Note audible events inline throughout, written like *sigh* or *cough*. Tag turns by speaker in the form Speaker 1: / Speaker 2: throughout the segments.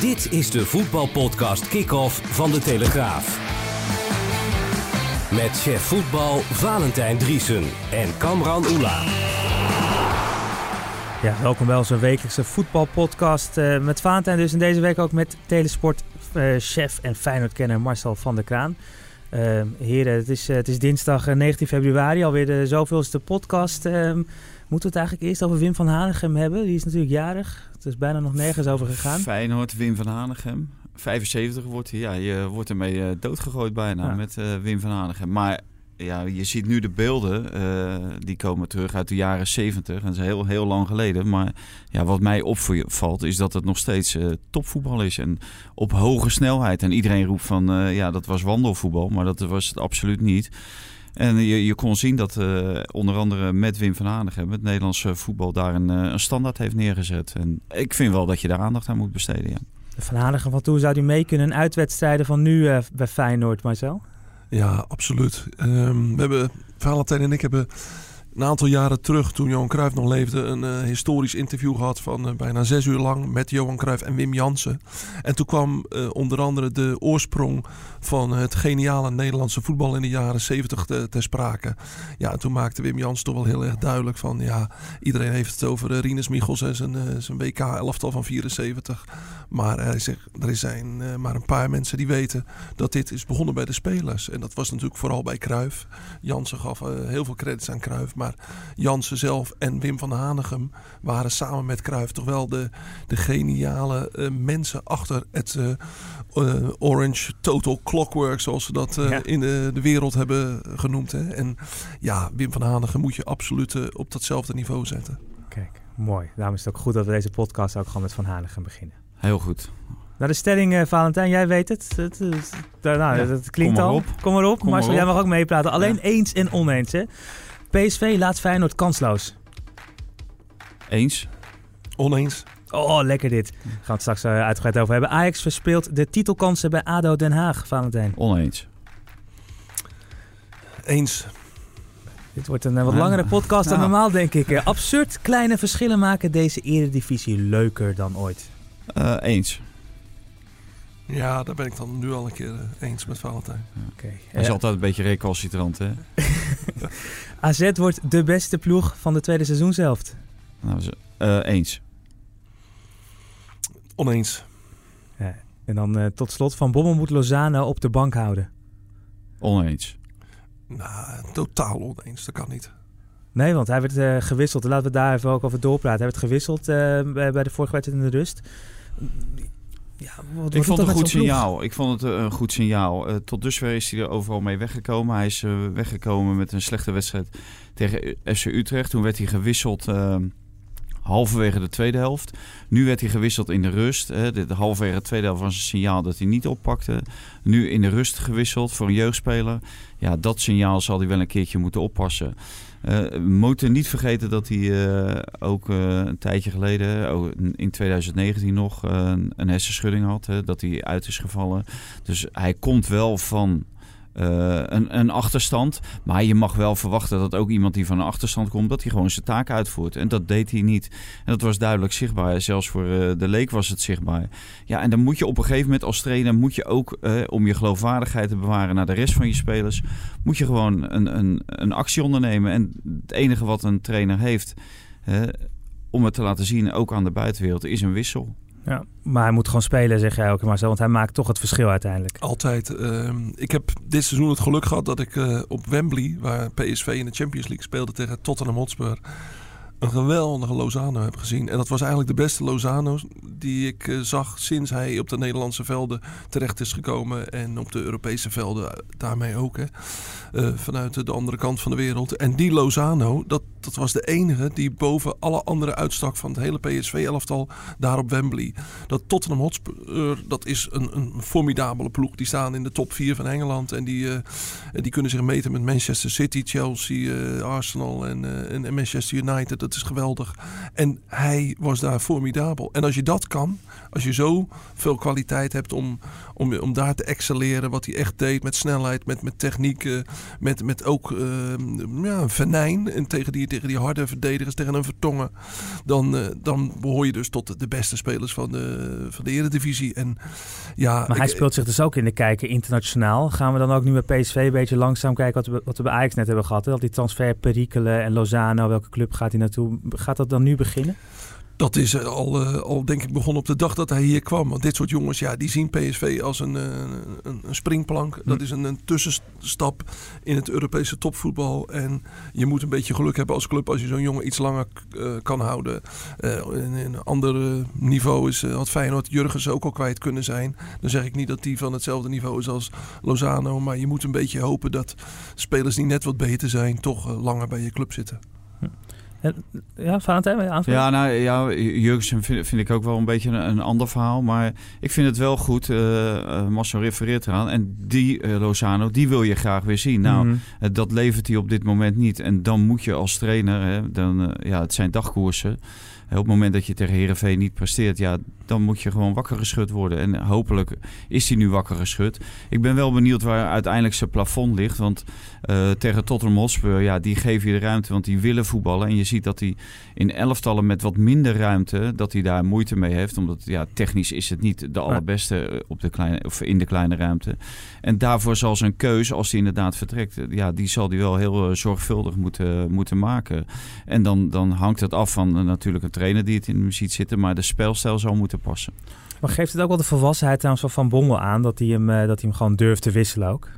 Speaker 1: Dit is de voetbalpodcast Kick-Off van De Telegraaf. Met chef voetbal Valentijn Driesen en Kamran Oela.
Speaker 2: Ja, welkom bij onze wekelijkse voetbalpodcast uh, met Valentijn. Dus in deze week ook met Telesport-chef en Feyenoord-kenner Marcel van der Kraan. Uh, heren, het is, uh, het is dinsdag 19 februari, alweer de zoveelste podcast. Ehm, moeten we het eigenlijk eerst over Wim van Hanegem hebben? Die is natuurlijk jarig. Het is bijna nog nergens over gegaan.
Speaker 3: Feyenoord, Wim van Hanegem. 75 wordt hij. Ja, je wordt ermee doodgegooid bijna
Speaker 2: Ja.
Speaker 3: met Wim van Hanegem. Maar ja, je ziet nu de beelden, eh, die komen terug uit de jaren 70. En dat is heel, heel lang geleden. Maar ja, wat mij opvalt is dat het nog steeds eh, topvoetbal is. En op hoge snelheid. En iedereen roept van, eh, ja, dat was wandelvoetbal. Maar dat was het absoluut niet. En je, je kon zien dat eh, onder andere met Wim van Hanegem het Nederlandse voetbal daar een, eh, een standaard heeft neergezet. En ik vind wel dat je daar aandacht aan moet besteden, ja.
Speaker 2: Van Hanegem van toe zou hij mee kunnen in uitwedstrijden van nu eh, bij Feyenoord, Marcel?
Speaker 4: Ja, absoluut. Ehm, we hebben, Valentijn en ik hebben een aantal jaren terug, toen Johan Cruijff nog leefde, een eh, historisch interview gehad van eh, bijna zes uur lang met Johan Cruijff en Wim Jansen. En toen kwam eh, onder andere de oorsprong van het geniale Nederlandse voetbal in de jaren zeventig te, ter sprake. Ja, en toen maakte Wim Jansen toch wel heel erg duidelijk van, ja, iedereen heeft het over Rinus Michels en zijn, zijn WK-elftal van 74. Maar er, is, er zijn maar een paar mensen die weten dat dit is begonnen bij de spelers. En dat was natuurlijk vooral bij Cruijff. Jansen gaf heel veel credits aan Cruijff. Maar Jansen zelf en Wim van Hanegem waren samen met Cruijff toch wel de, de geniale uh, mensen achter het Orange Total Clockwork. Zoals ze dat ja. in de, de, wereld hebben genoemd. Hè. En ja, Wim van Hanegem moet je absoluut op datzelfde niveau zetten.
Speaker 2: Kijk, mooi. Daarom is het ook goed dat we deze podcast ook gewoon met Van Hanegem beginnen.
Speaker 3: Heel goed.
Speaker 2: Nou, de stelling, uh, Valentijn, jij weet het. Het, het, nou, ja, het klinkt
Speaker 3: kom
Speaker 2: al.
Speaker 3: Op.
Speaker 2: Kom maar op.
Speaker 3: Kom
Speaker 2: Marcel,
Speaker 3: maar
Speaker 2: jij mag ook meepraten. Alleen
Speaker 3: Ja.
Speaker 2: eens en oneens, hè? PSV laat Feyenoord kansloos.
Speaker 3: Eens.
Speaker 4: Oneens.
Speaker 2: Oh, lekker dit. Gaan we het straks uh, uitgebreid over hebben. Ajax verspeelt de titelkansen bij ADO Den Haag, Valentijn.
Speaker 3: Oneens.
Speaker 4: Eens.
Speaker 2: Dit wordt een uh, wat langere podcast dan normaal, denk ik. Uh, absurd kleine verschillen maken deze eredivisie leuker dan ooit.
Speaker 3: Uh, eens.
Speaker 4: Ja, daar ben ik dan nu al een keer uh, eens met Valentijn.
Speaker 2: Okay.
Speaker 3: Hij is altijd een beetje recalcitrant, hè? *laughs*
Speaker 2: AZ wordt de beste ploeg van de tweede seizoenshelft.
Speaker 3: Nou, uh, eens.
Speaker 4: Oneens.
Speaker 2: Ja. En dan uh, tot slot, Van Bommel moet Lozano op de bank houden.
Speaker 3: Oneens.
Speaker 4: Nou, totaal oneens. Dat kan niet.
Speaker 2: Nee, want hij werd uh, gewisseld. Laten we daar even ook over doorpraten. Hij werd gewisseld uh, bij de vorige wedstrijd in de rust.
Speaker 3: Ja, wat, ik vond het een goed signaal. Ik vond het een goed signaal. Uh, tot dusver is hij er overal mee weggekomen. Hij is uh, weggekomen met een slechte wedstrijd tegen FC Utrecht. Toen werd hij gewisseld uh, halverwege de tweede helft. Nu werd hij gewisseld in de rust. Hè. De, de halverwege de tweede helft was een signaal dat hij niet oppakte. Nu in de rust gewisseld voor een jeugdspeler. Ja, dat signaal zal hij wel een keertje moeten oppassen. Uh, we moeten niet vergeten dat hij uh, ook uh, een tijdje geleden, oh, in 2019 nog, een hersenschudding had. Hè, dat hij uit is gevallen. Dus hij komt wel van een, een, achterstand. Maar je mag wel verwachten dat ook iemand die van een achterstand komt, dat hij gewoon zijn taak uitvoert. En dat deed hij niet. En dat was duidelijk zichtbaar. Zelfs voor de leek was het zichtbaar. Ja, en dan moet je op een gegeven moment als trainer, moet je ook, om je geloofwaardigheid te bewaren naar de rest van je spelers, moet je gewoon een, een, een actie ondernemen. En het enige wat een trainer heeft om het te laten zien, ook aan de buitenwereld, is een wissel.
Speaker 2: Ja, maar hij moet gewoon spelen, zeg jij ook maar want hij maakt toch het verschil uiteindelijk.
Speaker 4: Altijd. Uh, ik heb dit seizoen het geluk gehad dat ik uh, op Wembley, waar PSV in de Champions League speelde tegen Tottenham Hotspur, een geweldige Lozano heb gezien. En dat was eigenlijk de beste Lozano die ik eh, zag sinds hij op de Nederlandse velden terecht is gekomen. En op de Europese velden eh, daarmee ook. Hè. Uh, vanuit de andere kant van de wereld. En die Lozano, dat, dat was de enige die boven alle andere uitstak van het hele PSV-elftal daar op Wembley. Dat Tottenham Hotspur, dat is een, een formidabele ploeg. Die staan in de top 4 van Engeland. En die, die kunnen zich meten met Manchester City, Chelsea, Arsenal en, en Manchester United dat is geweldig. En hij was daar formidabel. En als je dat kan, als je zo veel kwaliteit hebt om, om, om daar te excelleren, wat hij echt deed met snelheid, met, met techniek, met, met ook uh, ja, venijn en tegen die, tegen die harde verdedigers, tegen een vertongen, dan, uh, dan behoor je dus tot de beste spelers van de, van de Eredivisie. En, ja,
Speaker 2: maar hij speelt zich dus ook in de kijker internationaal. Gaan we dan ook nu bij PSV een beetje langzaam kijken wat we, wat we bij Ajax net hebben gehad? Hè? Dat die transfer perikelen en Lozano, welke club gaat hij naartoe? Gaat dat dan nu beginnen?
Speaker 4: Dat is al, uh, al denk ik begonnen op de dag dat hij hier kwam. Want dit soort jongens, ja, die zien PSV als een, uh, een, een, springplank. Dat hm. is een, een, tussenstap in het Europese topvoetbal. En je moet een beetje geluk hebben als club als je zo'n jongen iets langer uh, kan houden. in, in, een ander niveau is, had Feyenoord Jurgens ook al kwijt kunnen zijn. Dan zeg ik niet dat die van hetzelfde niveau is als Lozano. Maar je moet een beetje hopen dat spelers die net wat beter zijn, toch langer bij je club zitten.
Speaker 2: Ja, Valentijn, aanvullen?
Speaker 3: Ja, nou ja, Jurgensen vind, vind, ik ook wel een beetje een, een, ander verhaal. Maar ik vind het wel goed. Uh, Marcel refereert eraan. En die uh, Lozano, die wil je graag weer zien. Nou, mm dat levert hij op dit moment niet. En dan moet je als trainer, hè, dan, ja, het zijn dagkoersen op het moment dat je tegen Herenveen niet presteert, ja, dan moet je gewoon wakker geschud worden. En hopelijk is hij nu wakker geschud. Ik ben wel benieuwd waar uiteindelijk zijn plafond ligt. Want uh, tegen Tottenham Hotspur, ja, die geven je de ruimte, want die willen voetballen. En je ziet dat hij in elftallen met wat minder ruimte, dat hij daar moeite mee heeft. Omdat ja, technisch is het niet de allerbeste eh, op de kleine, of in de kleine ruimte. En daarvoor zal zijn keuze, als hij inderdaad vertrekt, eh, ja, die zal hij wel heel zorgvuldig moeten, moeten maken. En dan, dan hangt het af van natuurlijk een trainer die het in de ziet zitten, maar de spelstijl zou moeten passen.
Speaker 2: Maar geeft het ook wel de volwassenheid trouwens van Bommel aan dat hij hem, dat hij hem gewoon durft te wisselen ook?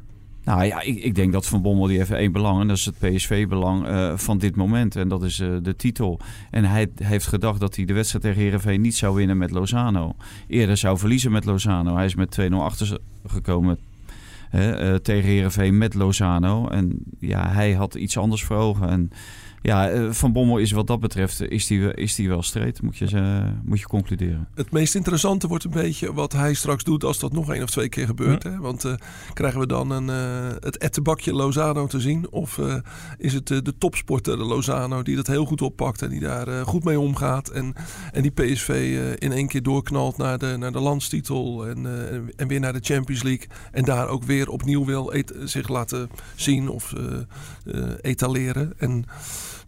Speaker 3: Nou ja, ik, ik, denk dat Van Bommel die heeft één belang. En dat is het PSV-belang uh, eh, van dit moment. En dat is uh, de titel. En hij heeft gedacht dat hij de wedstrijd tegen Herenveen niet zou winnen met Lozano. Eerder zou verliezen met Lozano. Hij is met 2-0 achter gekomen uh, tegen Herenveen met Lozano. En ja, hij had iets anders voor ogen. En ja, eh, Van Bommel is wat dat betreft is die, is die wel streed, moet je, moet je concluderen.
Speaker 4: Het meest interessante wordt een beetje wat hij straks doet als dat nog één of twee keer gebeurt. Hè? Want uh, krijgen we dan een, uh, het ettenbakje Lozano te zien? Of uh, is het de topsporter, de Lozano, die dat heel goed oppakt en die daar goed mee omgaat. En, en die PSV in één keer doorknalt naar de, naar de landstitel en, en weer naar de Champions League. En daar ook weer opnieuw wil zich laten zien of etaleren. En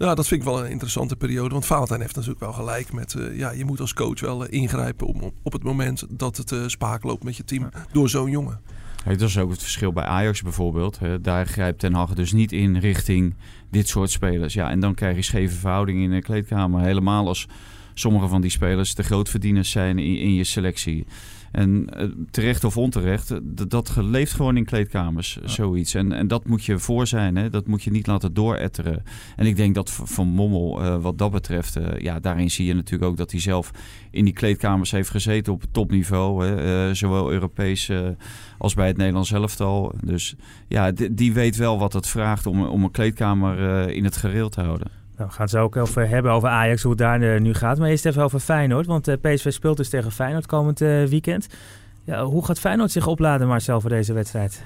Speaker 4: ja, dat vind ik wel een interessante periode. Want Valentijn heeft natuurlijk wel gelijk met... Uh, ja, je moet als coach wel uh, ingrijpen op, op het moment dat het uh, spaak loopt met je team door zo'n jongen.
Speaker 3: Hey, dat is ook het verschil bij Ajax bijvoorbeeld. Hè. Daar grijpt Ten Hag dus niet in richting dit soort spelers. Ja, en dan krijg je scheve verhoudingen in de kleedkamer. Helemaal als sommige van die spelers de grootverdieners zijn in, in je selectie. En uh, terecht of onterecht, dat leeft gewoon in kleedkamers, zoiets. En, en dat moet je voor zijn, hè? dat moet je niet laten dooretteren. En ik denk dat Van Mommel, uh, wat dat betreft, uh, ja, daarin zie je natuurlijk ook dat hij zelf in die kleedkamers heeft gezeten op topniveau. Hè? zowel Europees als bij het Nederlands elftal. Dus ja, die weet wel wat het vraagt om, om een kleedkamer in het gereel te houden.
Speaker 2: Nou, we gaan het zo ook over hebben over Ajax, hoe het daar eh, nu gaat. Maar eerst even over Feyenoord, want eh, PSV speelt dus tegen Feyenoord komend uh, weekend. Ja, hoe gaat Feyenoord zich opladen, Marcel, voor deze wedstrijd?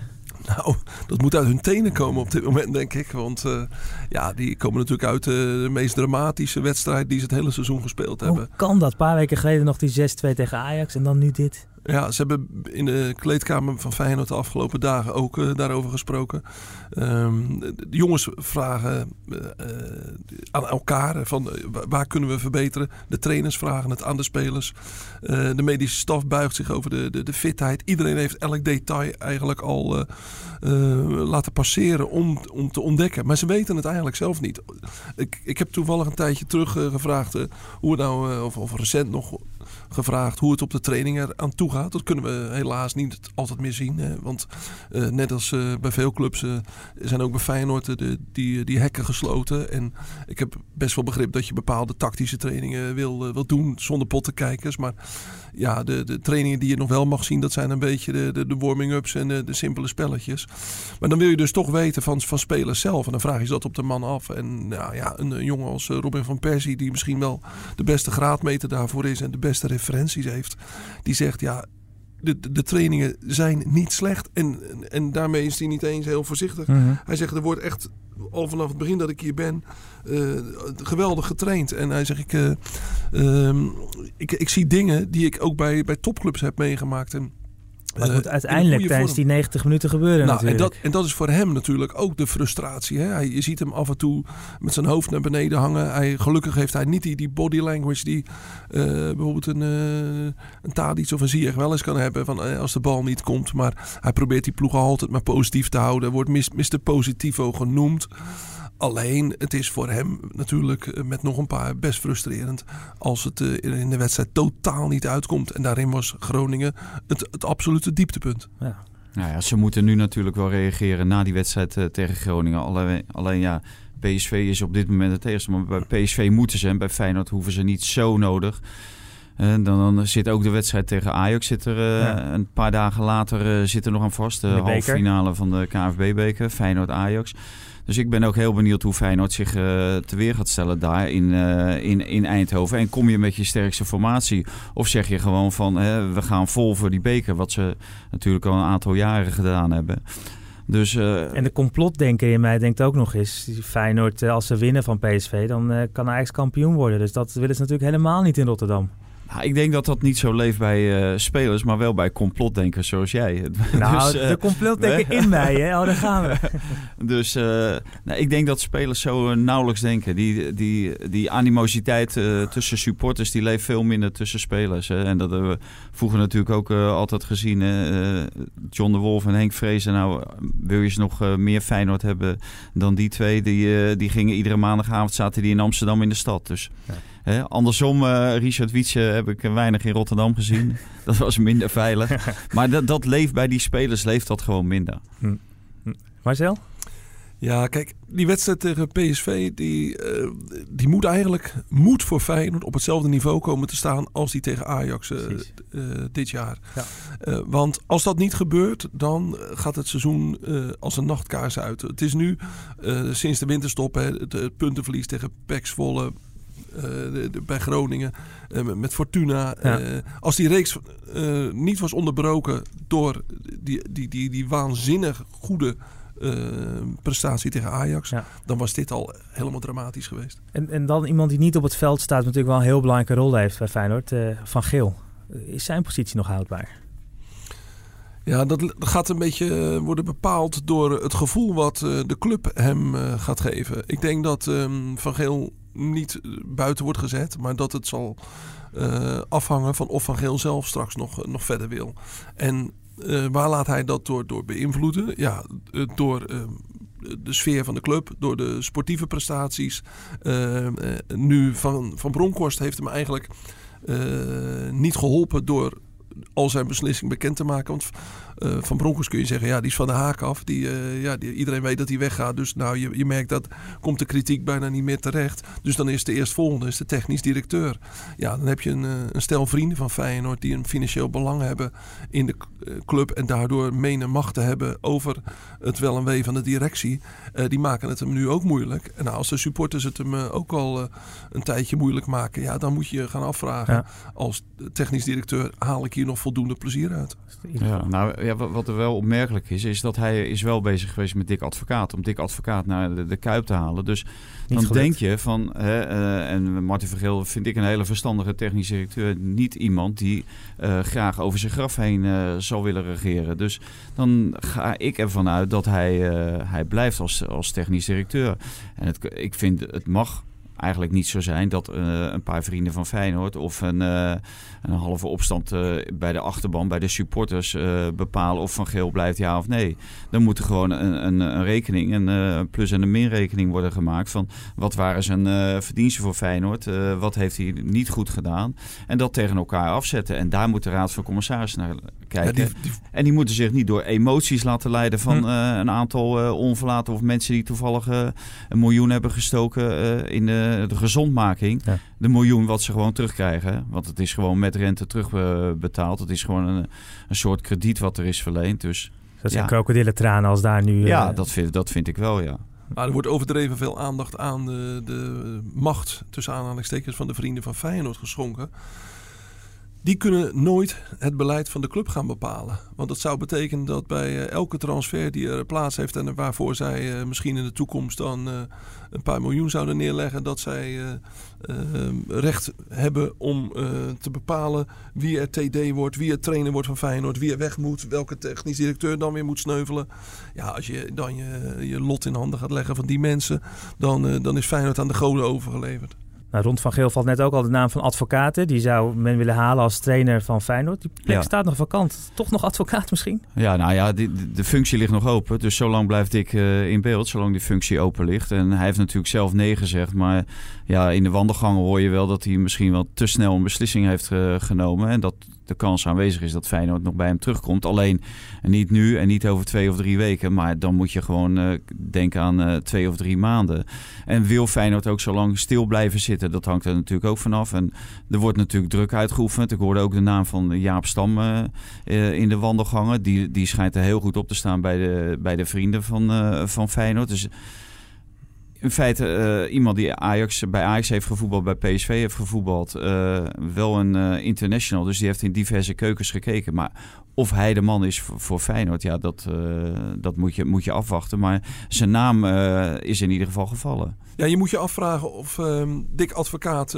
Speaker 4: Nou, dat moet uit hun tenen komen op dit moment, denk ik. Want uh, ja, die komen natuurlijk uit de meest dramatische wedstrijd die ze het hele seizoen gespeeld hebben.
Speaker 2: Hoe kan dat? Een paar weken geleden nog die 6-2 tegen Ajax en dan nu dit?
Speaker 4: Ja, ze hebben in de kleedkamer van Feyenoord de afgelopen dagen ook uh, daarover gesproken. Um, de jongens vragen uh, aan elkaar van waar kunnen we verbeteren. De trainers vragen het aan de spelers. de medische staf buigt zich over de, de, de, fitheid. Iedereen heeft elk detail eigenlijk al laten passeren om, om te ontdekken. Maar ze weten het eigenlijk zelf niet. Ik, ik heb toevallig een tijdje terug gevraagd hoe het nou, of, of recent nog gevraagd hoe het op de training er aan toe gaat. Dat kunnen we helaas niet altijd meer zien. Want net als bij veel clubs zijn ook bij Feyenoord de, die, die hekken gesloten. En ik heb best wel begrip dat je bepaalde tactische trainingen wil, wil doen zonder pottenkijkers. Maar ja, de, de trainingen die je nog wel mag zien, dat zijn een beetje de, de, de warming-ups en de, de simpele spelletjes. Maar dan wil je dus toch weten van, van spelers zelf. En dan vraag je dat op de man af. En nou, ja, een, een jongen als Robin van Persie, die misschien wel de beste graadmeter daarvoor is en de beste referenties heeft, die zegt ja de, de trainingen zijn niet slecht. En, en daarmee is hij niet eens heel voorzichtig. Mhm. Hij zegt, er wordt echt al vanaf het begin dat ik hier ben uh, geweldig getraind. En hij zegt, ik, uh, um, ik, ik zie dingen die ik ook bij, bij topclubs heb meegemaakt.
Speaker 2: Maar het moet uiteindelijk tijdens die 90 minuten gebeuren nou,
Speaker 4: En dat, en dat is voor hem natuurlijk ook de frustratie. Hè? Hij, je ziet hem af en toe met zijn hoofd naar beneden hangen. Hij, gelukkig heeft hij niet die, die body language die uh, bijvoorbeeld een, uh, een Tadic of een Ziyech wel eens kan hebben. Van, uh, als de bal niet komt. Maar hij probeert die ploeg altijd maar positief te houden. Wordt Mr. Positivo genoemd. Alleen, het is voor hem natuurlijk eh, met nog een paar best frustrerend als het eh, in de wedstrijd totaal niet uitkomt. En daarin was Groningen het, het absolute dieptepunt.
Speaker 3: Ja. Nou ja, ze moeten nu natuurlijk wel reageren na die wedstrijd uh, tegen Groningen. Alleen, alleen ja, PSV is op dit moment het tegenstander. Maar bij PSV moeten ze en bij Feyenoord hoeven ze niet zo nodig. En dan, dan, zit ook de wedstrijd tegen Ajax zit er een paar dagen later uh, zit er nog aan vast. De, de halve finale van de KNVB-beker, Feyenoord-Ajax. Dus ik ben ook heel benieuwd hoe Feyenoord zich uh, te weer gaat stellen daar in, uh, in, in Eindhoven. En kom je met je sterkste formatie? Of zeg je gewoon van we gaan vol voor die beker. Wat ze natuurlijk al een aantal jaren gedaan hebben. Dus, uh,
Speaker 2: en de complotdenker in mij denkt ook nog eens... Feyenoord, als ze winnen van PSV, dan kan Ajax kampioen worden. Dus dat willen ze natuurlijk helemaal niet in Rotterdam.
Speaker 3: Ik denk dat dat niet zo leeft bij uh, spelers, maar wel bij complotdenkers zoals jij. *laughs*
Speaker 2: Nou, dus, uh, de complotdenker in *laughs* mij, hè? Oh, daar gaan we. *laughs*
Speaker 3: dus uh, nou, ik denk dat spelers zo nauwelijks denken. Die, die, die animositeit tussen supporters, die leeft veel minder tussen spelers. Hè? En dat hebben we vroeger natuurlijk ook altijd gezien. Hè? John de Wolf en Henk Vrezen. Nou, wil je ze nog meer Feyenoord hebben dan die twee? Die, die gingen iedere maandagavond, zaten die in Amsterdam in de stad. Dus... Ja andersom, uh, Richard Wietse heb ik weinig in Rotterdam gezien. *laughs* dat was minder veilig. *laughs* maar dat, dat leeft bij die spelers, leeft dat gewoon minder. Hm.
Speaker 2: hm. Marcel?
Speaker 4: Ja, kijk, die wedstrijd tegen PSV, die, uh, die moet eigenlijk moet voor Feyenoord op hetzelfde niveau komen te staan als die tegen Ajax uh, uh, dit jaar. Ja. want als dat niet gebeurt, dan gaat het seizoen als een nachtkaars uit. Het is nu sinds de winterstop hè, het, het puntenverlies tegen PEC Zwolle, uh, bij Groningen, uh, met Fortuna. Uh, als die reeks niet was onderbroken door die, die, die, die waanzinnig goede prestatie tegen Ajax, ja. dan was dit al helemaal dramatisch geweest.
Speaker 2: En, en dan iemand die niet op het veld staat, natuurlijk wel een heel belangrijke rol heeft bij Feyenoord, Van Geel. Is zijn positie nog houdbaar?
Speaker 4: Ja, dat gaat een beetje worden bepaald door het gevoel wat de club hem gaat geven. Ik denk dat um, Van Geel niet buiten wordt gezet, maar dat het zal uh, afhangen van of Van Geel zelf straks nog, nog verder wil. En waar laat hij dat door, door beïnvloeden? Ja, door de sfeer van de club, door de sportieve prestaties. nu van, van Bronkhorst heeft hem eigenlijk niet geholpen door al zijn beslissing bekend te maken. Want uh, van Broncos kun je zeggen, ja, die is van de haak af. Die, uh, ja, die, iedereen weet dat hij weggaat. Dus nou, je, je merkt dat komt de kritiek bijna niet meer terecht. Dus dan is de eerstvolgende is de technisch directeur. Ja, dan heb je een, eh, een stel vrienden van Feyenoord die een financieel belang hebben in de club. En daardoor menen macht te hebben over het wel en wee van de directie. Uh, die maken het hem nu ook moeilijk. En nou, als de supporters het hem ook al een tijdje moeilijk maken. Ja, dan moet je gaan afvragen als technisch directeur haal ik hier nog voldoende plezier uit.
Speaker 3: Ja, nou ja, wat er wel opmerkelijk is, is dat hij is wel bezig geweest met Dick Advocaat. Om Dick Advocaat naar de, de Kuip te halen. Dus dan denk je van, hè, uh, en Martin Vergeel vind ik een hele verstandige technisch directeur. Niet iemand die uh, graag over zijn graf heen uh, zal willen regeren. Dus dan ga ik ervan uit dat hij, hij blijft als, als technisch directeur. En het, ik vind het mag eigenlijk niet zo zijn dat een paar vrienden van Feyenoord of een, een halve opstand bij de achterban, bij de supporters bepalen of Van Geel blijft ja of nee. Dan moet er gewoon een, een, een rekening, een plus- en een minrekening worden gemaakt van wat waren zijn verdiensten voor Feyenoord, wat heeft hij niet goed gedaan en dat tegen elkaar afzetten. En daar moet de Raad van Commissarissen naar kijken. En die moeten zich niet door emoties laten leiden van hm. Eh, een aantal onverlaten of mensen die toevallig een miljoen hebben gestoken in de, de gezondmaking. De miljoen wat ze gewoon terugkrijgen. Want het is gewoon met rente terugbetaald. het is gewoon een, een soort krediet wat er is verleend. Dus,
Speaker 2: dat zijn ja. krokodillentranen als daar nu...
Speaker 3: Ja, dat vind, dat vind ik wel, ja.
Speaker 4: Maar er wordt overdreven veel aandacht aan de, de macht tussen aanhalingstekens van de vrienden van Feyenoord geschonken die kunnen nooit het beleid van de club gaan bepalen. Want dat zou betekenen dat bij eh, elke transfer die er plaats heeft en waarvoor zij eh, misschien in de toekomst dan eh, een paar miljoen zouden neerleggen, dat zij recht hebben om te bepalen wie er TD wordt, wie er trainer wordt van Feyenoord, wie er weg moet, welke technisch directeur dan weer moet sneuvelen. Ja, als je dan je, lot in handen gaat leggen van die mensen, dan, dan is Feyenoord aan de goden overgeleverd.
Speaker 2: Nou, rond Van Geel valt net ook al de naam van advocaten. Die zou men willen halen als trainer van Feyenoord. Die plek staat nog vakant. Toch nog advocaat misschien?
Speaker 3: Ja, nou ja, die, de functie ligt nog open. Dus zolang blijft ik uh, in beeld, zolang die functie open ligt. En hij heeft natuurlijk zelf nee gezegd. Maar ja, in de wandelgangen hoor je wel dat hij misschien wel te snel een beslissing heeft uh, genomen. En dat de kans aanwezig is dat Feyenoord nog bij hem terugkomt. Alleen niet nu en niet over twee of drie weken. Maar dan moet je gewoon uh, denken aan uh, twee of drie maanden. En wil Feyenoord ook zo lang stil blijven zitten? Dat hangt er natuurlijk ook vanaf. En er wordt natuurlijk druk uitgeoefend. Ik hoorde ook de naam van Jaap Stam in de wandelgangen. Die, die schijnt er heel goed op te staan bij de, bij de vrienden van, van Feyenoord. Dus in feite uh, iemand die Ajax, bij Ajax heeft gevoetbald, bij PSV heeft gevoetbald. Uh, wel een uh, international, dus die heeft in diverse keukens gekeken. Maar of hij de man is voor, voor Feyenoord, ja, dat, dat moet, je, moet je afwachten. Maar zijn naam is in ieder geval gevallen.
Speaker 4: Ja, je moet je afvragen of ehm, Dick Advocaat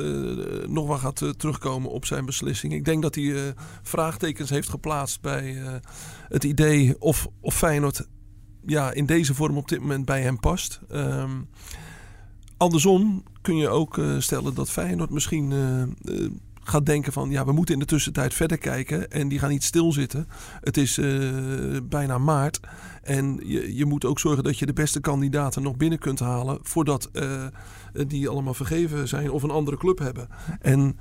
Speaker 4: nog wel gaat terugkomen op zijn beslissing. Ik denk dat hij vraagtekens heeft geplaatst bij het idee of, of Feyenoord ja, in deze vorm op dit moment bij hem past. Um, andersom kun je ook uh, stellen dat Feyenoord misschien uh, uh, gaat denken van... ja, we moeten in de tussentijd verder kijken en die gaan niet stilzitten. Het is bijna maart en je, je moet ook zorgen dat je de beste kandidaten nog binnen kunt halen... voordat die allemaal vergeven zijn of een andere club hebben. En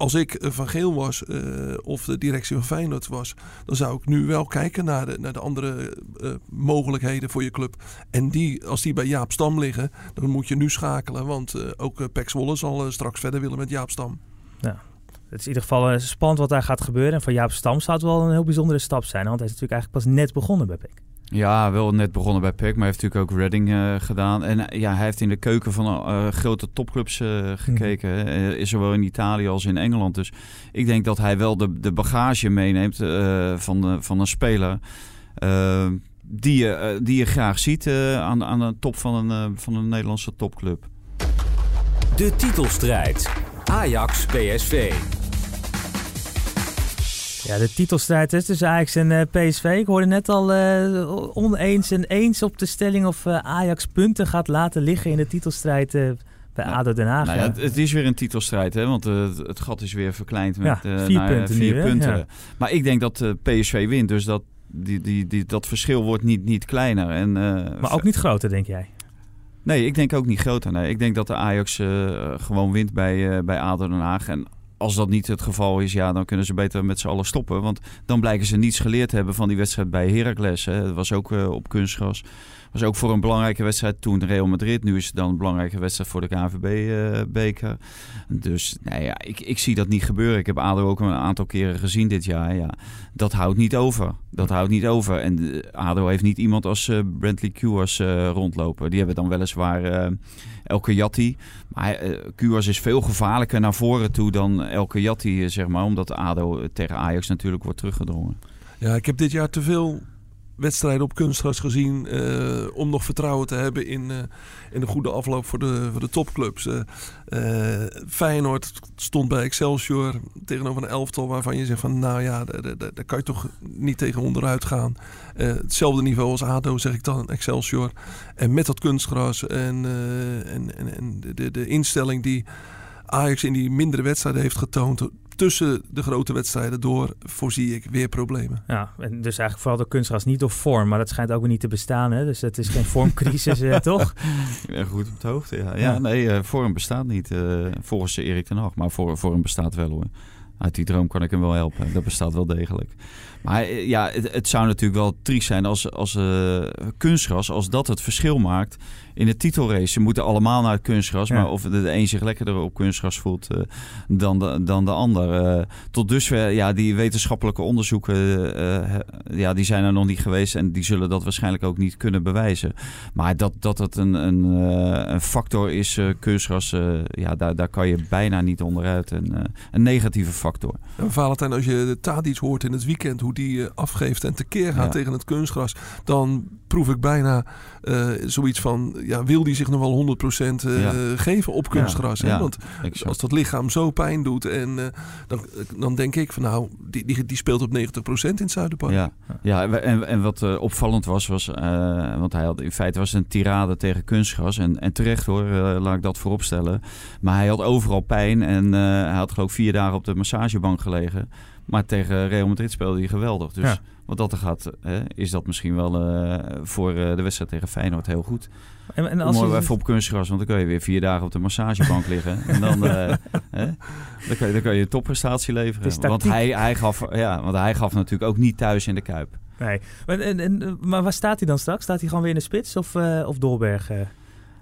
Speaker 4: als ik eh, van Geel was uh, of de directie van Feyenoord was, dan zou ik nu wel kijken naar de, naar de andere uh, mogelijkheden voor je club. En die, als die bij Jaap Stam liggen, dan moet je nu schakelen. Want ook Pek Zwolle zal straks verder willen met Jaap Stam.
Speaker 2: Ja. Het is in ieder geval spannend wat daar gaat gebeuren. En van Jaap Stam zou het wel een heel bijzondere stap zijn. Want hij is natuurlijk eigenlijk pas net begonnen bij Pek.
Speaker 3: Ja, wel net begonnen bij PEC, maar hij heeft natuurlijk ook Reading uh, gedaan. En uh, ja, hij heeft in de keuken van uh, grote topclubs gekeken. Mm. zowel in Italië als in Engeland. Dus ik denk dat hij wel de, de bagage meeneemt van, de, van een speler. die, je, die je graag ziet aan, aan de top van een, van een Nederlandse topclub.
Speaker 1: De titelstrijd. Ajax PSV.
Speaker 2: Ja, de titelstrijd is tussen Ajax en uh, eh, PSV. Ik hoorde net al uh, oneens en eens op de stelling of uh, Ajax punten gaat laten liggen in de titelstrijd bij nou, ADO Den Haag.
Speaker 3: Nou ja, het, is weer een titelstrijd, hè, want het, gat is weer verkleind met
Speaker 2: ja, vier punten.
Speaker 3: Vier punten. Maar ik denk dat PSV wint, dus dat, die, die, die, dat verschil wordt niet, niet kleiner. En,
Speaker 2: maar ook niet groter, denk jij?
Speaker 3: Nee, ik denk ook niet groter. Nee. Ik denk dat de Ajax gewoon wint bij, bij ADO Den Haag. En als dat niet het geval is, ja, dan kunnen ze beter met z'n allen stoppen. Want dan blijken ze niets geleerd hebben van die wedstrijd bij Heracles. Hè. Dat was ook uh, op kunstgras was ook voor een belangrijke wedstrijd toen Real Madrid. Nu is het dan een belangrijke wedstrijd voor de KNVB-beker. dus nou ja, ik, ik zie dat niet gebeuren. Ik heb ADO ook een aantal keren gezien dit jaar. Ja, dat houdt niet over. Dat houdt niet over. En ADO heeft niet iemand als uh, Brentley Kuwas uh, rondlopen. Die hebben dan weliswaar uh, Elke Jatti. Maar uh, is veel gevaarlijker naar voren toe dan Elke Jatti, zeg maar. Omdat ADO tegen Ajax natuurlijk wordt teruggedrongen.
Speaker 4: Ja, ik heb dit jaar te veel wedstrijden op kunstgras gezien om nog vertrouwen te hebben in, in een goede afloop voor de, voor de topclubs. Feyenoord stond bij Excelsior tegenover een elftal waarvan je zegt van nou ja, daar, daar kan je toch niet tegen onderuit gaan. hetzelfde niveau als ADO zeg ik dan, Excelsior. En met dat kunstgras en, en, en, en de, de instelling die Ajax in die mindere wedstrijden heeft getoond tussen de grote wedstrijden door voorzie ik weer problemen.
Speaker 2: Ja, en dus eigenlijk vooral de kunstgras niet door vorm, maar dat schijnt ook weer niet te bestaan. Hè? Dus het is geen vormcrisis, *laughs* eh, toch?
Speaker 3: Ja, goed op de hoogte, ja. Ja, nee, uh, vorm bestaat niet uh, volgens Erik ten Hag, maar vorm bestaat wel hoor. Uit die droom kan ik hem wel helpen. Dat bestaat wel degelijk. Maar ja, het, het zou natuurlijk wel triest zijn als, als kunstgras, als dat het verschil maakt in de titelrace. Ze moeten allemaal naar het kunstgras. Maar of de, een zich lekkerder op kunstgras voelt uh, dan, de, dan de ander. Uh, tot dusver, ja, die wetenschappelijke onderzoeken, uh, ja, die zijn er nog niet geweest. En die zullen dat waarschijnlijk ook niet kunnen bewijzen. Maar dat, dat het een, een, een factor is, kunstgras, ja, daar, daar kan je bijna niet onderuit. Een, een negatieve factor.
Speaker 4: En Valentijn, als je de Tadic hoort in het weekend, hoe die afgeeft en tekeer gaat tegen het kunstgras, dan proef ik bijna zoiets van ja, wil die zich nog wel 100% uh, ja. geven op kunstgras. Hè? Want als dat lichaam zo pijn doet, en, uh, dan, dan denk ik van nou, die, die, die speelt op 90% in het Zuiderpark.
Speaker 3: Ja, ja en, en wat opvallend was, was want hij had in feite was een tirade tegen kunstgras. En, en terecht hoor, laat ik dat vooropstellen. Maar hij had overal pijn en hij had geloof ik vier dagen op de massagebank gelegen. Maar tegen Real Madrid speelde hij geweldig. Dus wat dat er gaat, hè, is dat misschien wel voor de wedstrijd tegen Feyenoord heel goed. En, en als Mooi je... even op kunstgras, want dan kan je weer vier dagen op de massagebank *laughs* liggen. En dan, uh, hè, dan, kan je, dan je een topprestatie leveren. Want hij, hij, gaf, ja, want hij gaf natuurlijk ook niet thuis in de Kuip.
Speaker 2: Nee. Maar, en, en, maar waar staat hij dan straks? Staat hij gewoon weer in de spits of, of Dolberg?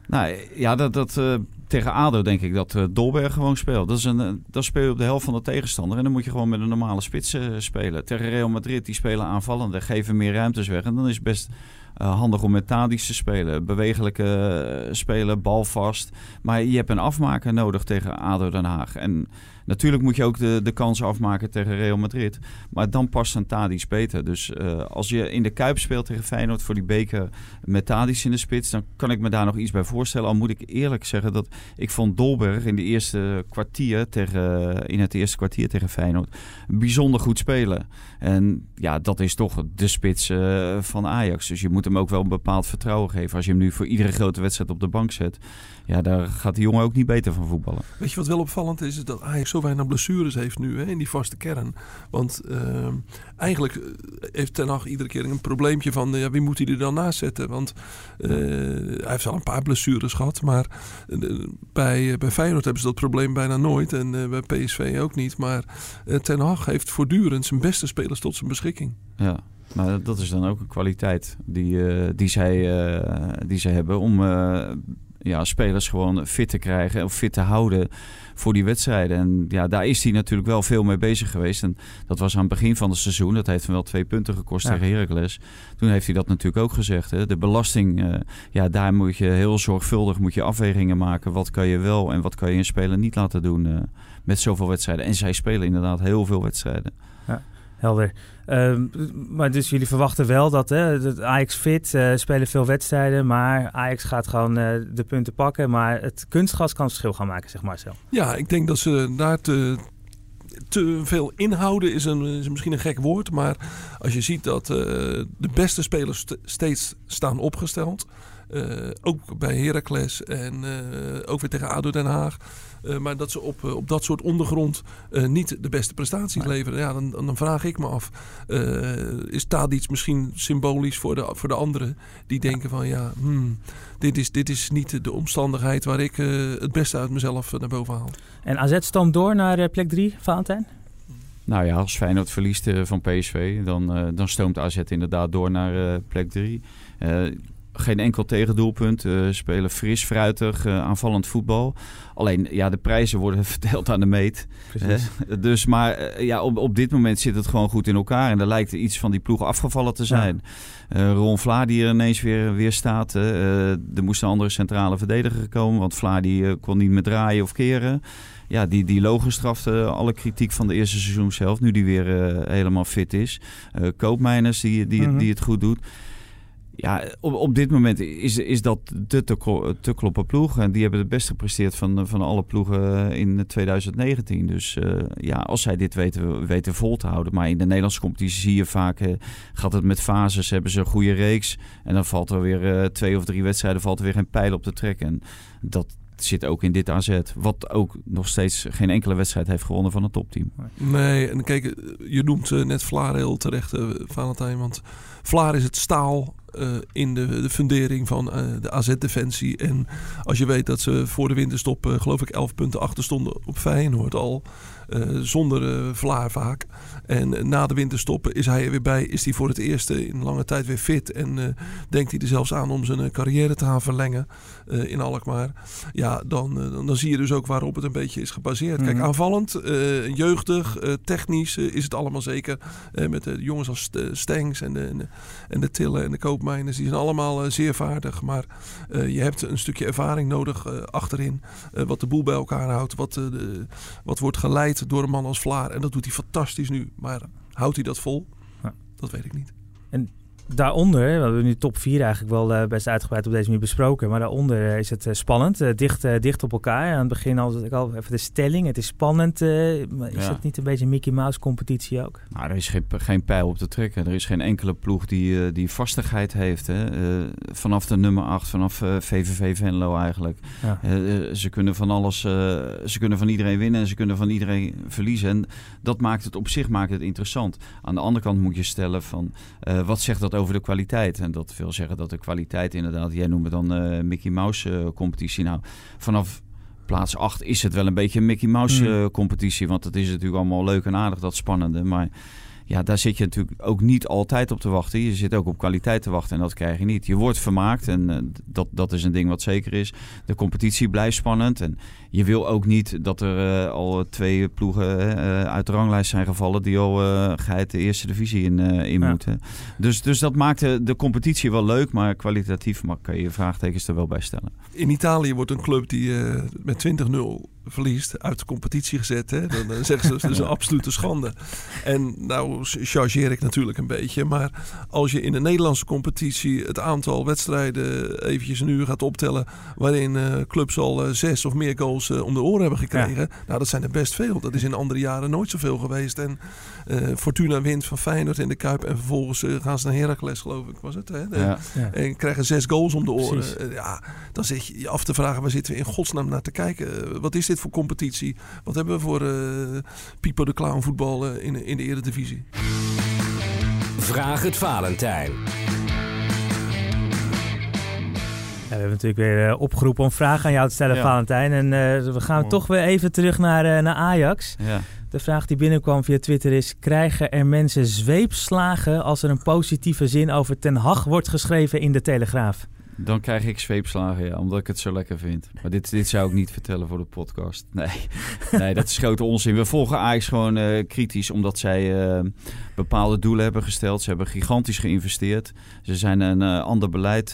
Speaker 3: Nou ja, dat, dat, uh, tegen ADO denk ik dat uh, Dolberg gewoon speelt. Dat, is een, dat speel je op de helft van de tegenstander. En dan moet je gewoon met een normale spits spelen. Tegen Real Madrid, die spelen aanvallende, geven meer ruimtes weg. En dan is best handig om met Tadic te spelen. Bewegelijke uh, spelen, balvast. Maar je hebt een afmaker nodig tegen ADO Den Haag. En Natuurlijk moet je ook de, de kans afmaken tegen Real Madrid. Maar dan past een Tadic beter. Dus uh, als je in de Kuip speelt tegen Feyenoord voor die beker met in de spits... dan kan ik me daar nog iets bij voorstellen. Al moet ik eerlijk zeggen dat ik vond Dolberg in, de eerste kwartier tegen, in het eerste kwartier tegen Feyenoord... bijzonder goed spelen. En ja, dat is toch de spits van Ajax. Dus je moet hem ook wel een bepaald vertrouwen geven. Als je hem nu voor iedere grote wedstrijd op de bank zet ja, daar gaat die jongen ook niet beter van voetballen.
Speaker 4: Weet je wat wel opvallend is? Is dat Ajax zo weinig blessures heeft nu hè, in die vaste kern. Want uh, eigenlijk eh, heeft Ten Hag iedere keer een probleempje van... ja, wie moet hij er dan naast zetten? Want uh, hij heeft al een paar blessures gehad. Maar uh, bij, bij Feyenoord hebben ze dat probleem bijna nooit. En bij PSV ook niet. Maar Ten Hag heeft voortdurend zijn beste spelers tot zijn beschikking.
Speaker 3: Ja. Maar dat is dan ook een kwaliteit die, die, zij, die zij hebben om ja, spelers gewoon fit te krijgen of fit te houden voor die wedstrijden. En ja, daar is hij natuurlijk wel veel mee bezig geweest. En dat was aan het begin van het seizoen. Dat heeft hem wel twee punten gekost tegen Heracles. Toen heeft hij dat natuurlijk ook gezegd. Hè. De belasting, uh, ja, daar moet je heel zorgvuldig moet je afwegingen maken. Wat kan je wel en wat kan je een speler niet laten doen uh, met zoveel wedstrijden. En zij spelen inderdaad heel veel wedstrijden.
Speaker 2: Ja, helder. Ehm, maar dus jullie verwachten wel dat, hè, Ajax fit, uh, spelen veel wedstrijden, maar Ajax gaat gewoon uh, de punten pakken. Maar het kunstgas kan verschil gaan maken, zeg Marcel.
Speaker 4: Ja, ik denk dat ze daar te, te veel inhouden is, een, is misschien een gek woord. Maar als je ziet dat uh, de beste spelers st steeds staan opgesteld. ook bij Heracles en ook weer tegen ADO Den Haag. Eh, maar dat ze op, eh, op dat soort ondergrond uh, niet de beste prestaties leveren. Ja, dan, dan vraag ik me af. is Tadic misschien symbolisch voor de, voor de anderen? Die denken van ja, hmm, dit, is, dit is niet de omstandigheid waar ik het beste uit mezelf naar boven haal.
Speaker 2: En AZ stoomt door naar plek 3, Valentijn?
Speaker 3: Nou ja, als Feyenoord verliest van PSV, dan, dan stoomt AZ inderdaad door naar plek 3 geen enkel tegendoelpunt. Uh, spelen fris, fruitig, aanvallend voetbal. Alleen, ja, de prijzen worden *laughs* verdeeld aan de meet. dus, maar ja, op, op dit moment zit het gewoon goed in elkaar. En er lijkt iets van die ploeg afgevallen te zijn. Ja. Ron Vla die er ineens weer, weer staat. er moest een andere centrale verdediger komen. Want Vla die kon niet meer draaien of keren ja, die, die logo strafte alle kritiek van de eerste seizoen zelf. Nu die weer uh, helemaal fit is. Uh, Koopmijners die, die, -hmm. die het goed doet. Ja, op, op dit moment is, is dat de te, kloppen ploeg. En die hebben het best gepresteerd van, van alle ploegen in 2019. Dus uh, ja, als zij dit weten, weten vol te houden. Maar in de Nederlandse competitie zie je vaak... Gaat het met fases, hebben ze een goede reeks. En dan valt er weer twee of drie wedstrijden... valt er weer geen pijl op te trekken. En dat, zit ook in dit AZ. Wat ook nog steeds geen enkele wedstrijd heeft gewonnen van het topteam.
Speaker 4: Nee, en kijk, je noemt net Vlaar heel terecht, Valentijn. Want Vlaar is het staal in de, de fundering van uh, de AZ-defensie. En als je weet dat ze voor de winterstop, uh, geloof ik, 11 punten achter stonden op Feyenoord al. Zonder Vlaar vaak. En na de winterstop is hij er weer bij. Is hij voor het eerst in lange tijd weer fit. En denkt hij er zelfs aan om zijn carrière te gaan verlengen in Alkmaar. Ja, dan, dan zie je dus ook waarop het een beetje is gebaseerd. Kijk, mhm. aanvallend, jeugdig, technisch is het allemaal zeker. met de jongens als Stengs en de, en de, en de Tillen en de Koop die zijn allemaal zeer vaardig. Maar je hebt een stukje ervaring nodig achterin. wat de boel bij elkaar houdt. Wat, de, wat wordt geleid door een man als Vlaar. En dat doet hij fantastisch nu. Maar houdt hij dat vol? Ja. Dat weet ik niet.
Speaker 2: En daaronder, we hebben nu top 4 eigenlijk wel uh, best uitgebreid op deze manier besproken. Maar daaronder is het uh, spannend, uh, dicht, dicht op elkaar. Aan het begin al, ik al even de stelling. Het is spannend. is ja. het niet een beetje een Mickey Mouse competitie ook?
Speaker 3: Nou, er is geen, geen pijl op te trekken. Er is geen enkele ploeg die, die vastigheid heeft. Hè? vanaf de nummer 8, vanaf VVV Venlo eigenlijk. Ja. ze kunnen van alles, ze kunnen van iedereen winnen en ze kunnen van iedereen verliezen. En dat maakt het op zich maakt het interessant. Aan de andere kant moet je stellen van, wat zegt dat over de kwaliteit. En dat wil zeggen dat de kwaliteit inderdaad, jij noemt het dan uh, Mickey Mouse uh, competitie. Nou, vanaf plaats 8 is het wel een beetje een Mickey Mouse uh, competitie. Want het is natuurlijk allemaal leuk en aardig, dat spannende. Maar ja, daar zit je natuurlijk ook niet altijd op te wachten. Je zit ook op kwaliteit te wachten en dat krijg je niet. Je wordt vermaakt en uh, dat, dat is een ding wat zeker is. De competitie blijft spannend en je wil ook niet dat er uh, al twee ploegen uh, uit de ranglijst zijn gevallen die al geheid de eerste divisie in, in ja. moeten. Dus, dus dat maakt de, competitie wel leuk, maar kwalitatief mag, kan je vraagtekens er wel bij stellen.
Speaker 4: In Italië wordt een club die met 20-0 verliest, uit de competitie gezet. Hè? Dan, zeggen ze dat is *laughs* een absolute schande. En nou chargeer ik natuurlijk een beetje. Maar als je in de Nederlandse competitie het aantal wedstrijden eventjes een uur gaat optellen. waarin uh, clubs al uh, zes of meer goals uh, om de oren hebben gekregen. Nou, dat zijn er best veel. Dat is in andere jaren nooit zoveel geweest. En Fortuna wint van Feyenoord in de Kuip. En vervolgens gaan ze naar Heracles, geloof ik, was het. Hè? Ja. En krijgen zes goals om de oren. ja, dan zit je je af te vragen, waar zitten we in godsnaam naar te kijken? wat is dit voor competitie? Wat hebben we voor uh, Pipo de Clown voetbal in, in de Eredivisie?
Speaker 1: Vraag het Valentijn.
Speaker 2: We hebben natuurlijk weer uh, opgeroepen om vragen aan jou te stellen, ja. Valentijn. En uh, we gaan oh. toch weer even terug naar, uh, naar Ajax. Ja. De vraag die binnenkwam via Twitter is: krijgen er mensen zweepslagen als er een positieve zin over Ten Hag wordt geschreven in de Telegraaf?
Speaker 3: Dan krijg ik zweepslagen, ja, omdat ik het zo lekker vind. Maar dit, dit zou ik niet vertellen voor de podcast. Nee, *laughs* nee dat is grote onzin. We volgen Ajax gewoon uh, kritisch, omdat zij uh, bepaalde doelen hebben gesteld. Ze hebben gigantisch geïnvesteerd. Ze zijn een uh, ander beleid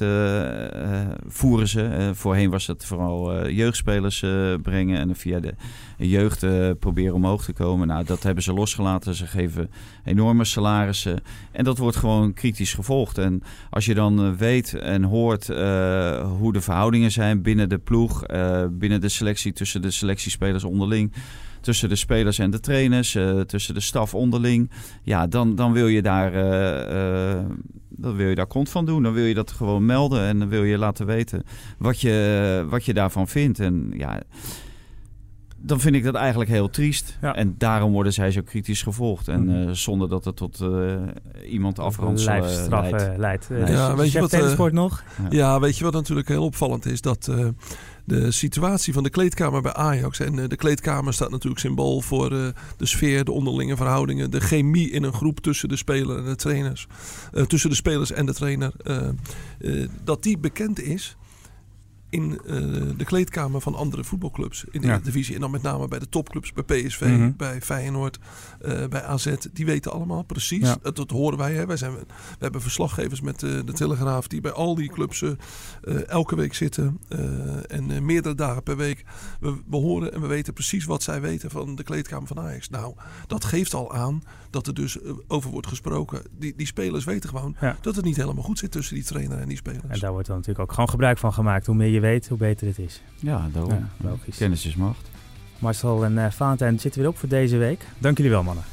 Speaker 3: voeren ze. voorheen was het vooral jeugdspelers brengen en via de jeugd proberen omhoog te komen. Nou, dat hebben ze losgelaten. Ze geven enorme salarissen. En dat wordt gewoon kritisch gevolgd. En als je dan weet en hoort uh, hoe de verhoudingen zijn binnen de ploeg, uh, binnen de selectie, tussen de selectiespelers onderling, tussen de spelers en de trainers, uh, tussen de staf onderling. Ja, dan, dan wil je daar. dan wil je daar kont van doen. Dan wil je dat gewoon melden en dan wil je laten weten wat je, wat je daarvan vindt. En ja, dan vind ik dat eigenlijk heel triest. Ja. En daarom worden zij zo kritisch gevolgd. En uh, zonder dat het tot uh, iemand afranselen
Speaker 2: leidt. leidt.
Speaker 4: ja, weet je wat,
Speaker 2: uh, nog?
Speaker 4: Ja. ja. weet je wat natuurlijk heel opvallend is? Dat de situatie van de kleedkamer bij Ajax. En de kleedkamer staat natuurlijk symbool voor de sfeer, de onderlinge verhoudingen, de chemie in een groep tussen de speler en de trainers. tussen de spelers en de trainer. dat die bekend is in uh, de kleedkamer van andere voetbalclubs in de ja. divisie. En dan met name bij de topclubs, bij PSV, mm -hmm. bij Feyenoord, uh, bij AZ. Die weten allemaal precies. Ja. Dat, dat, horen wij. Hè. wij zijn, we hebben verslaggevers met uh, de Telegraaf die bij al die clubs elke week zitten. en meerdere dagen per week. We, we, horen en we weten precies wat zij weten van de kleedkamer van Ajax. Nou, dat geeft al aan dat er dus over wordt gesproken. Die, die spelers weten gewoon ja. dat het niet helemaal goed zit tussen die trainer en die spelers.
Speaker 2: En daar wordt dan natuurlijk ook gewoon gebruik van gemaakt. Hoe meer je weet, hoe beter het is.
Speaker 3: Ja, daarom. Ja, logisch. Kennis is macht.
Speaker 2: Marcel en uh, Valentijn zitten weer op voor deze week. Dank jullie wel, mannen.